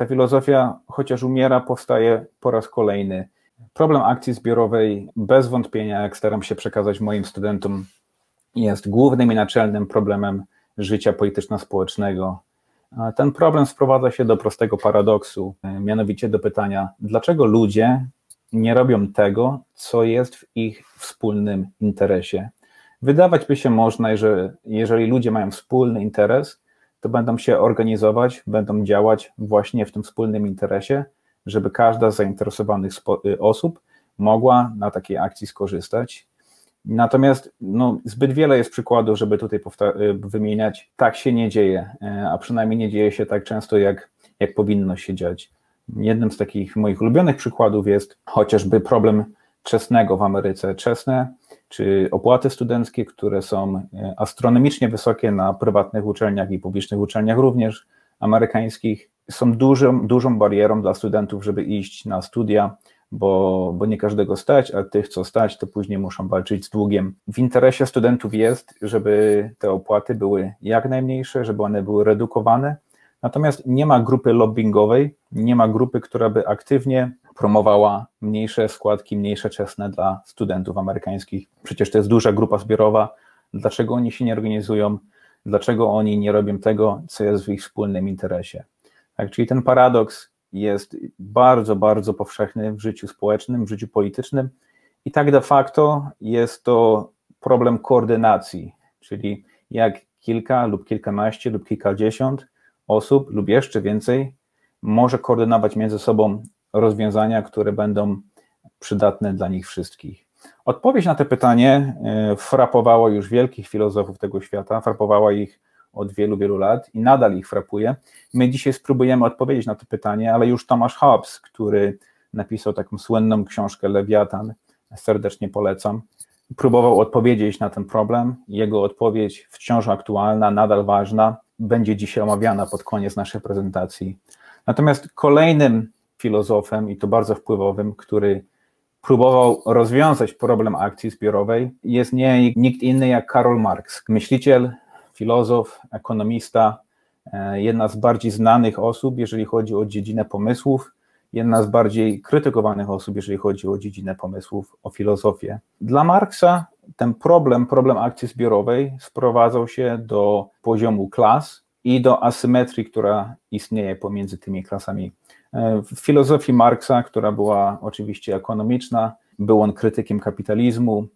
ta filozofia, chociaż umiera, powstaje po raz kolejny. Problem akcji zbiorowej, bez wątpienia, jak staram się przekazać moim studentom, jest głównym i naczelnym problemem życia polityczno-społecznego. Ten problem sprowadza się do prostego paradoksu, mianowicie do pytania, dlaczego ludzie nie robią tego, co jest w ich wspólnym interesie. Wydawać by się można, że jeżeli ludzie mają wspólny interes, to będą się organizować, będą działać właśnie w tym wspólnym interesie, żeby każda z zainteresowanych y, osób mogła na takiej akcji skorzystać. Natomiast no, zbyt wiele jest przykładów, żeby tutaj y, wymieniać. Tak się nie dzieje, y, a przynajmniej nie dzieje się tak często, jak, jak powinno się dziać. Jednym z takich moich ulubionych przykładów jest chociażby problem czesnego w Ameryce. Czesne czy opłaty studenckie, które są e, astronomicznie wysokie na prywatnych uczelniach i publicznych uczelniach również amerykańskich, są dużą, dużą barierą dla studentów, żeby iść na studia, bo, bo nie każdego stać, a tych, co stać, to później muszą walczyć z długiem. W interesie studentów jest, żeby te opłaty były jak najmniejsze, żeby one były redukowane, natomiast nie ma grupy lobbyingowej, nie ma grupy, która by aktywnie promowała mniejsze składki, mniejsze czesne dla studentów amerykańskich. Przecież to jest duża grupa zbiorowa. Dlaczego oni się nie organizują? Dlaczego oni nie robią tego, co jest w ich wspólnym interesie? Tak, czyli ten paradoks jest bardzo, bardzo powszechny w życiu społecznym, w życiu politycznym i tak de facto jest to problem koordynacji, czyli jak kilka lub kilkanaście lub kilkadziesiąt osób lub jeszcze więcej może koordynować między sobą rozwiązania, które będą przydatne dla nich wszystkich. Odpowiedź na to pytanie e, frapowała już wielkich filozofów tego świata, frapowała ich od wielu, wielu lat i nadal ich frapuje. My dzisiaj spróbujemy odpowiedzieć na to pytanie, ale już Thomas Hobbes, który napisał taką słynną książkę Lewiatan, serdecznie polecam, próbował odpowiedzieć na ten problem. Jego odpowiedź wciąż aktualna, nadal ważna, będzie dzisiaj omawiana pod koniec naszej prezentacji. Natomiast kolejnym filozofem i to bardzo wpływowym, który próbował rozwiązać problem akcji zbiorowej, jest nie nikt inny jak Karol Marx, myśliciel, filozof, ekonomista, e, jedna z bardziej znanych osób, jeżeli chodzi o dziedzinę pomysłów, jedna z bardziej krytykowanych osób, jeżeli chodzi o dziedzinę pomysłów, o filozofię. Dla Marksa ten problem, problem akcji zbiorowej sprowadzał się do poziomu klas i do asymetrii, która istnieje pomiędzy tymi klasami w filozofii Marksa, która była oczywiście ekonomiczna, był on krytykiem kapitalizmu.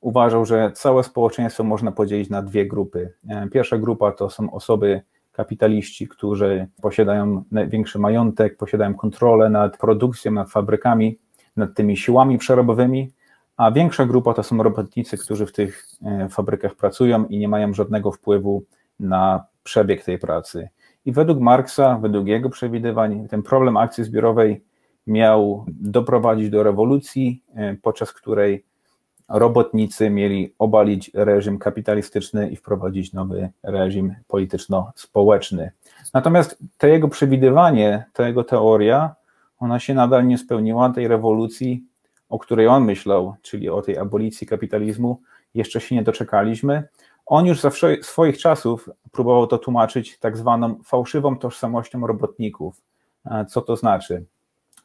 Uważał, że całe społeczeństwo można podzielić na dwie grupy. Pierwsza grupa to są osoby kapitaliści, którzy posiadają największy majątek, posiadają kontrolę nad produkcją, nad fabrykami, nad tymi siłami przerobowymi, a większa grupa to są robotnicy, którzy w tych e, fabrykach pracują i nie mają żadnego wpływu na przebieg tej pracy. I według Marksa, według jego przewidywań, ten problem akcji zbiorowej miał doprowadzić do rewolucji, e, podczas której robotnicy mieli obalić reżim kapitalistyczny i wprowadzić nowy reżim polityczno-społeczny. Natomiast to jego przewidywanie, ta jego teoria, ona się nadal nie spełniła, tej rewolucji, o której on myślał, czyli o tej abolicji kapitalizmu, jeszcze się nie doczekaliśmy. On już za swoich czasów próbował to tłumaczyć tak zwaną fałszywą tożsamością robotników. Co to znaczy?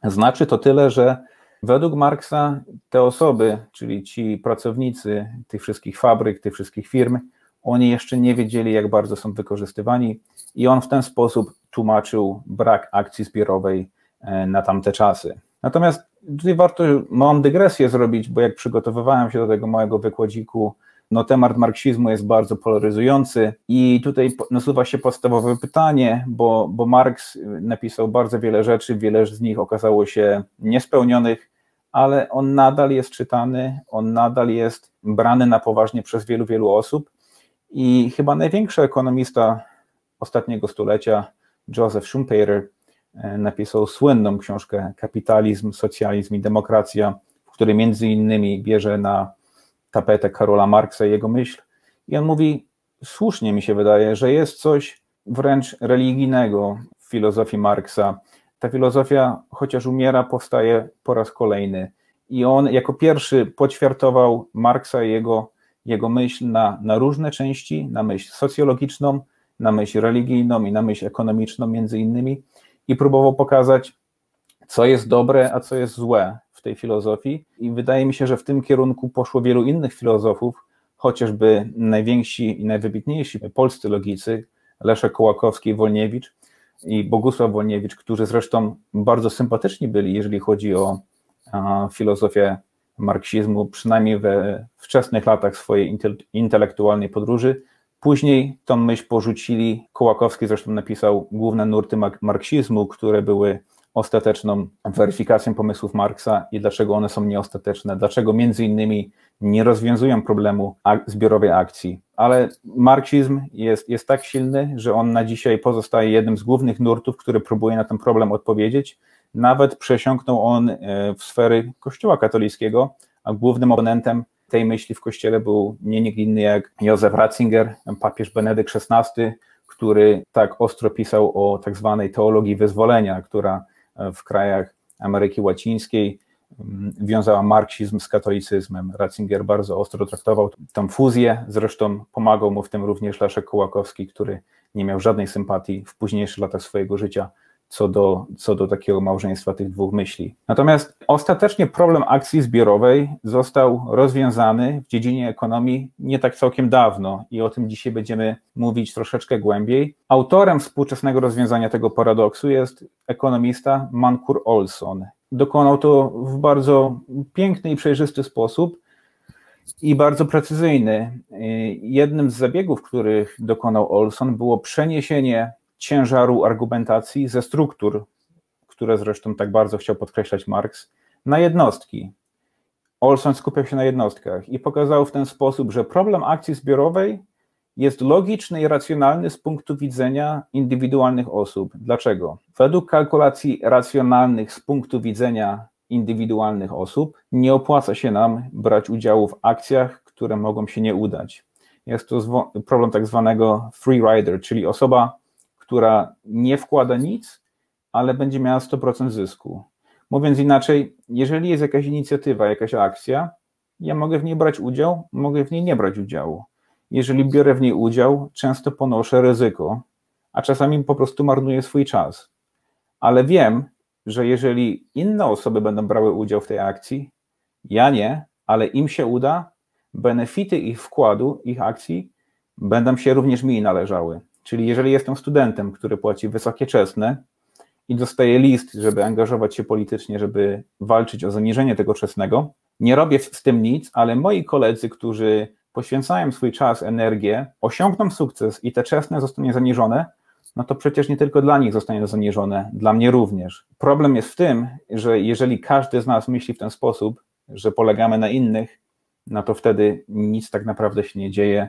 Znaczy to tyle, że według Marksa te osoby, czyli ci pracownicy tych wszystkich fabryk, tych wszystkich firm, oni jeszcze nie wiedzieli, jak bardzo są wykorzystywani, i on w ten sposób tłumaczył brak akcji zbiorowej e, na tamte czasy. Natomiast tutaj warto małą dygresję zrobić, bo jak przygotowywałem się do tego małego wykładziku, no temat marksizmu jest bardzo polaryzujący i tutaj nasuwa się podstawowe pytanie, bo, bo Marks napisał bardzo wiele rzeczy, wiele z nich okazało się niespełnionych, ale on nadal jest czytany, on nadal jest brany na poważnie przez wielu, wielu osób i chyba największy ekonomista ostatniego stulecia, Joseph Schumpeter, e, napisał słynną książkę Kapitalizm, Socjalizm i Demokracja, w której między innymi bierze na tapetę Karola Marksa i jego myśl. I on mówi, słusznie mi się wydaje, że jest coś wręcz religijnego w filozofii Marksa. Ta filozofia, chociaż umiera, powstaje po raz kolejny. I on jako pierwszy poćwiartował Marksa i jego, jego myśl na, na różne części, na myśl socjologiczną, na myśl religijną i na myśl ekonomiczną między innymi. i próbował pokazać, co jest dobre, a co jest złe w tej filozofii. I wydaje mi się, że w tym kierunku poszło wielu innych filozofów, chociażby najwięksi i najwybitniejsi polscy logicy, Leszek Kołakowski i Wolniewicz i Bogusław Wolniewicz, którzy zresztą bardzo sympatyczni byli, jeżeli chodzi o filozofię marksizmu, przynajmniej we wczesnych latach swojej intelektualnej podróży. Później tą myśl porzucili. Kołakowski zresztą napisał główne nurty marksizmu, które były ostateczną weryfikacją pomysłów Marksa i dlaczego one są nieostateczne, dlaczego między innymi nie rozwiązują problemu zbiorowej akcji. Ale marksizm jest, jest tak silny, że on na dzisiaj pozostaje jednym z głównych nurtów, który próbuje na ten problem odpowiedzieć. Nawet przesiąknął on e, w sfery Kościoła katolickiego, a głównym oponentem tej myśli w Kościele był nie nikt inny jak Józef Ratzinger, papież Benedykt XVI, który tak ostro pisał o tak zwanej teologii wyzwolenia, która w krajach Ameryki Łacińskiej. Wiązała marksizm z katolicyzmem. Ratzinger bardzo ostro traktował tę fuzję, zresztą pomagał mu w tym również Leszek Kołakowski, który nie miał żadnej sympatii w późniejszych latach swojego życia co do, co do takiego małżeństwa tych dwóch myśli. Natomiast ostatecznie problem akcji zbiorowej został rozwiązany w dziedzinie ekonomii nie tak całkiem dawno i o tym dzisiaj będziemy mówić troszeczkę głębiej. Autorem współczesnego rozwiązania tego paradoksu jest ekonomista Mankur Olson. Dokonał to w bardzo piękny i przejrzysty sposób i bardzo precyzyjny. Jednym z zabiegów, których dokonał Olson, było przeniesienie ciężaru argumentacji ze struktur, które zresztą tak bardzo chciał podkreślać Marx, na jednostki. Olson skupiał się na jednostkach i pokazał w ten sposób, że problem akcji zbiorowej jest logiczny i racjonalny z punktu widzenia indywidualnych osób. Dlaczego? Według kalkulacji racjonalnych z punktu widzenia indywidualnych osób nie opłaca się nam brać udziału w akcjach, które mogą się nie udać. Jest to problem tak zwanego free rider, czyli osoba która nie wkłada nic, ale będzie miała 100% zysku. Mówiąc inaczej, jeżeli jest jakaś inicjatywa, jakaś akcja, ja mogę w niej brać udział, mogę w niej nie brać udziału. Jeżeli biorę w niej udział, często ponoszę ryzyko, a czasami po prostu marnuję swój czas. Ale wiem, że jeżeli inne osoby będą brały udział w tej akcji, ja nie, ale im się uda, benefity ich wkładu, ich akcji będą się również mi należały. Czyli jeżeli jestem studentem, który płaci wysokie czesne i dostaję list, żeby angażować się politycznie, żeby walczyć o zaniżenie tego czesnego, nie robię z tym nic, ale moi koledzy, którzy poświęcają swój czas, energię, osiągną sukces i te czesne zostanie zaniżone, no to przecież nie tylko dla nich zostanie zaniżone, dla mnie również. Problem jest w tym, że jeżeli każdy z nas myśli w ten sposób, że polegamy na innych, no to wtedy nic tak naprawdę się nie dzieje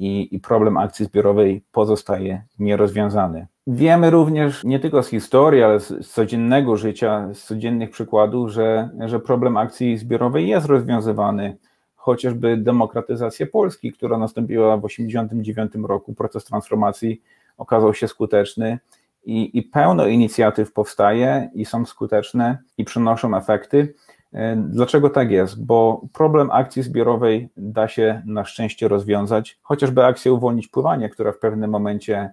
i, i problem akcji zbiorowej pozostaje nierozwiązany. Wiemy również nie tylko z historii, ale z, codziennego życia, z codziennych przykładów, że, że problem akcji zbiorowej jest rozwiązywany chociażby demokratyzacja Polski, która nastąpiła w 1989 roku, proces transformacji okazał się skuteczny i, i pełno inicjatyw powstaje i są skuteczne i przynoszą efekty. E, dlaczego tak jest? Bo problem akcji zbiorowej da się na szczęście rozwiązać, chociażby akcja Uwolnić Pływanie, która w pewnym momencie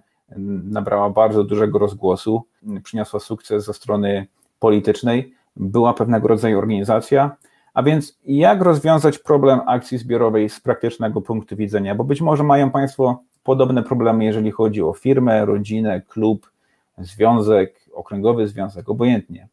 nabrała bardzo dużego rozgłosu, przyniosła sukces ze strony politycznej, była pewnego rodzaju organizacja. A więc jak rozwiązać problem akcji zbiorowej z praktycznego punktu widzenia? Bo być może mają Państwo podobne problemy, jeżeli chodzi o firmę, rodzinę, klub, związek, okręgowy związek, obojętnie.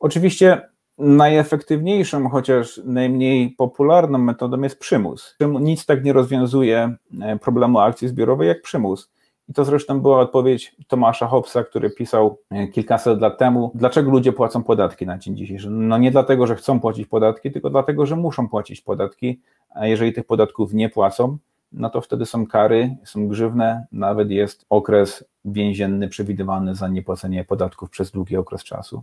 Oczywiście najefektywniejszą, chociaż najmniej popularną metodą jest przymus. Nic tak nie rozwiązuje e, problemu akcji zbiorowej jak przymus. I to zresztą była odpowiedź Tomasza Hobbesa, który pisał e, kilkaset lat temu, dlaczego ludzie płacą podatki na dzień dzisiejszy. No nie dlatego, że chcą płacić podatki, tylko dlatego, że muszą płacić podatki, a jeżeli tych podatków nie płacą, no to wtedy są kary, są grzywne, nawet jest okres więzienny przewidywany za niepłacenie podatków przez długi okres czasu.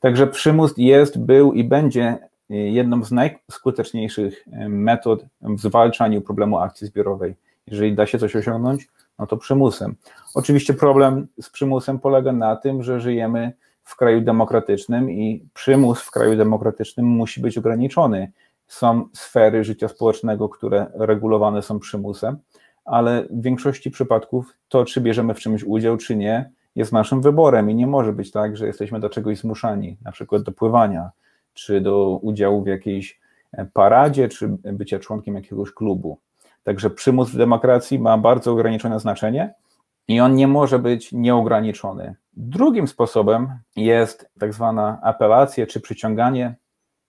Także przymus jest, był i będzie jedną z najskuteczniejszych metod w zwalczaniu problemu akcji zbiorowej. Jeżeli da się coś osiągnąć, no to przymusem. Oczywiście problem z przymusem polega na tym, że żyjemy w kraju demokratycznym i przymus w kraju demokratycznym musi być ograniczony są sfery życia społecznego, które regulowane są przymusem, ale w większości przypadków to, czy bierzemy w czymś udział, czy nie, jest naszym wyborem i nie może być tak, że jesteśmy do czegoś zmuszani, na przykład do pływania, czy do udziału w jakiejś paradzie, czy bycia członkiem jakiegoś klubu. Także przymus w demokracji ma bardzo ograniczone znaczenie i on nie może być nieograniczony. Drugim sposobem jest tak zwana apelacja czy przyciąganie,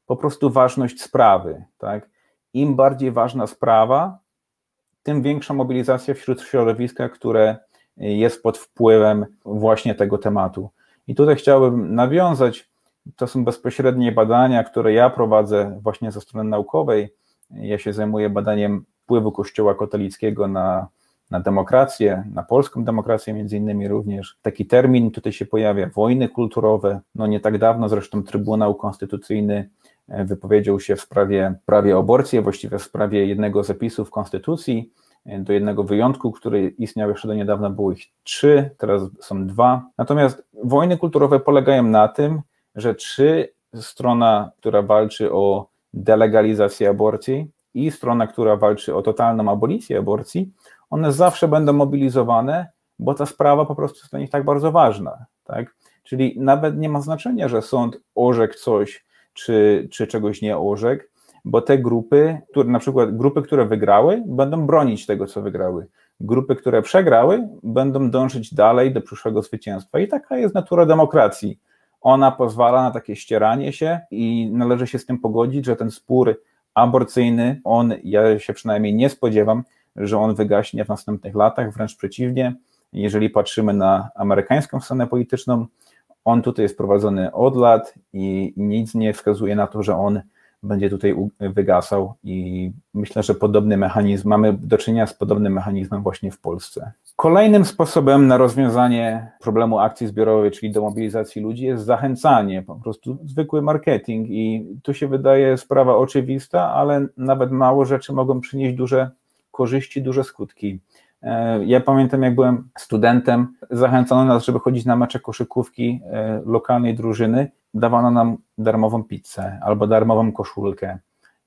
po prostu ważność sprawy. Tak? Im bardziej ważna sprawa, tym większa mobilizacja wśród środowiska, które jest pod wpływem właśnie tego tematu. I tutaj chciałbym nawiązać, to są bezpośrednie badania, które ja prowadzę właśnie ze strony naukowej. Ja się zajmuję badaniem wpływu Kościoła katolickiego na, na demokrację, na polską demokrację między innymi również. Taki termin tutaj się pojawia, wojny kulturowe. No nie tak dawno zresztą Trybunał Konstytucyjny wypowiedział się w sprawie prawie aborcji, właściwie w sprawie jednego z zapisów Konstytucji, e, do jednego wyjątku, który istniał jeszcze do niedawna, było ich trzy, teraz są dwa. Natomiast wojny kulturowe polegają na tym, że czy strona, która walczy o delegalizację aborcji, i strona, która walczy o totalną abolicję aborcji, one zawsze będą mobilizowane, bo ta sprawa po prostu jest dla nich tak bardzo ważna. Tak? Czyli nawet nie ma znaczenia, że sąd orzekł coś, czy, czy czegoś nie orzekł, bo te grupy, które, na przykład grupy, które wygrały, będą bronić tego, co wygrały. Grupy, które przegrały, będą dążyć dalej do przyszłego zwycięstwa. I taka jest natura demokracji. Ona pozwala na takie ścieranie się i należy się z tym pogodzić, że ten spór aborcyjny, on, ja się przynajmniej nie spodziewam, że on wygaśnie w następnych latach, wręcz przeciwnie. Jeżeli patrzymy na amerykańską scenę polityczną, on tutaj jest prowadzony od lat i nic nie wskazuje na to, że on będzie tutaj wygasał i myślę, że podobny mechanizm, mamy do czynienia z podobnym mechanizmem właśnie w Polsce. Kolejnym sposobem na rozwiązanie problemu akcji zbiorowej, czyli do mobilizacji ludzi jest zachęcanie, po prostu zwykły marketing i tu się wydaje sprawa oczywista, ale nawet mało rzeczy mogą przynieść duże korzyści, duże skutki. E, ja pamiętam, jak byłem studentem, zachęcano nas, żeby chodzić na mecze koszykówki e, lokalnej drużyny. Dawano nam darmową pizzę albo darmową koszulkę.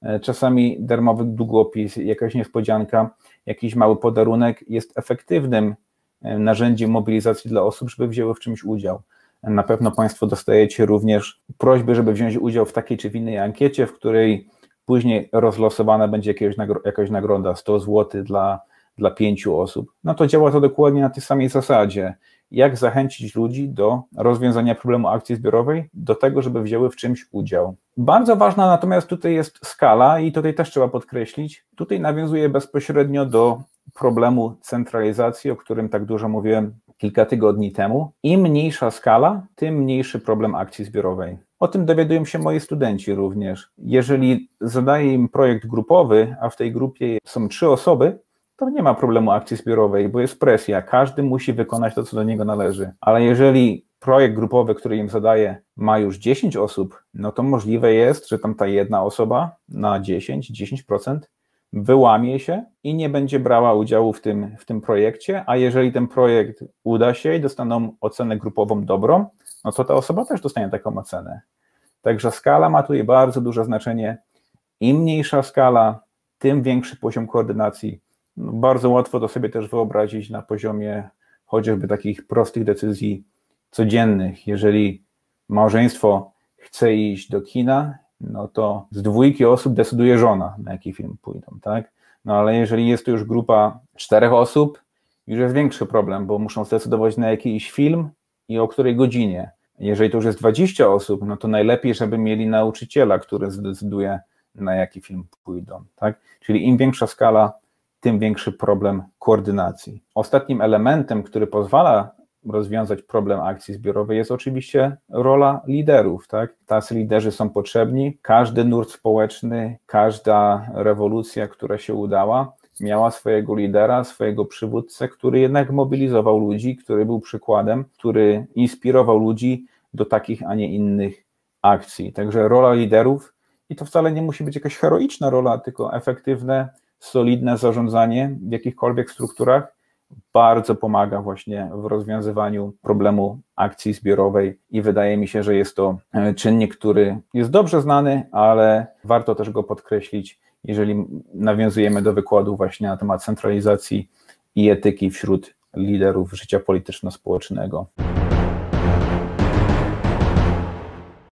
E, czasami darmowy długopis, jakaś niespodzianka, jakiś mały podarunek jest efektywnym narzędziem mobilizacji dla osób, żeby wzięły w czymś udział. Na pewno Państwo dostajecie również prośby, żeby wziąć udział w takiej czy w innej ankiecie, w której później rozlosowana będzie jakaś nagroda 100 zł dla dla pięciu osób, no to działa to dokładnie na tej samej zasadzie. Jak zachęcić ludzi do rozwiązania problemu akcji zbiorowej, do tego, żeby wzięły w czymś udział. Bardzo ważna natomiast tutaj jest skala i tutaj też trzeba podkreślić, tutaj nawiązuje bezpośrednio do problemu centralizacji, o którym tak dużo mówiłem kilka tygodni temu. Im mniejsza skala, tym mniejszy problem akcji zbiorowej. O tym dowiadują się moi studenci również. Jeżeli zadaję im projekt grupowy, a w tej grupie są trzy osoby, to nie ma problemu akcji zbiorowej, bo jest presja. Każdy musi wykonać to, co do niego należy. Ale jeżeli projekt grupowy, który im zadaje, ma już 10 osób, no to możliwe jest, że tam ta jedna osoba na 10-10% wyłamie się i nie będzie brała udziału w tym, w tym projekcie, a jeżeli ten projekt uda się i dostaną ocenę grupową dobrą, no to ta osoba też dostanie taką ocenę. Także skala ma tutaj bardzo duże znaczenie. Im mniejsza skala, tym większy poziom koordynacji no, bardzo łatwo to sobie też wyobrazić na poziomie chociażby takich prostych decyzji codziennych. Jeżeli małżeństwo chce iść do kina, no to z dwójki osób decyduje żona, na jaki film pójdą, tak? No ale jeżeli jest to już grupa czterech osób, już jest większy problem, bo muszą zdecydować na jakiś film i o której godzinie. Jeżeli to już jest 20 osób, no to najlepiej, żeby mieli nauczyciela, który zdecyduje, na jaki film pójdą, tak? Czyli im większa skala tym większy problem koordynacji. Ostatnim elementem, który pozwala rozwiązać problem akcji zbiorowej jest oczywiście rola liderów. Tak? Tacy liderzy są potrzebni. Każdy nurt społeczny, każda rewolucja, która się udała, miała swojego lidera, swojego przywódcę, który jednak mobilizował ludzi, który był przykładem, który inspirował ludzi do takich, a nie innych akcji. Także rola liderów, i to wcale nie musi być jakaś heroiczna rola, tylko efektywne solidne zarządzanie w jakichkolwiek strukturach bardzo pomaga właśnie w rozwiązywaniu problemu akcji zbiorowej i wydaje mi się, że jest to e, czynnik, który jest dobrze znany, ale warto też go podkreślić, jeżeli nawiązujemy do wykładu właśnie na temat centralizacji i etyki wśród liderów życia polityczno-społecznego.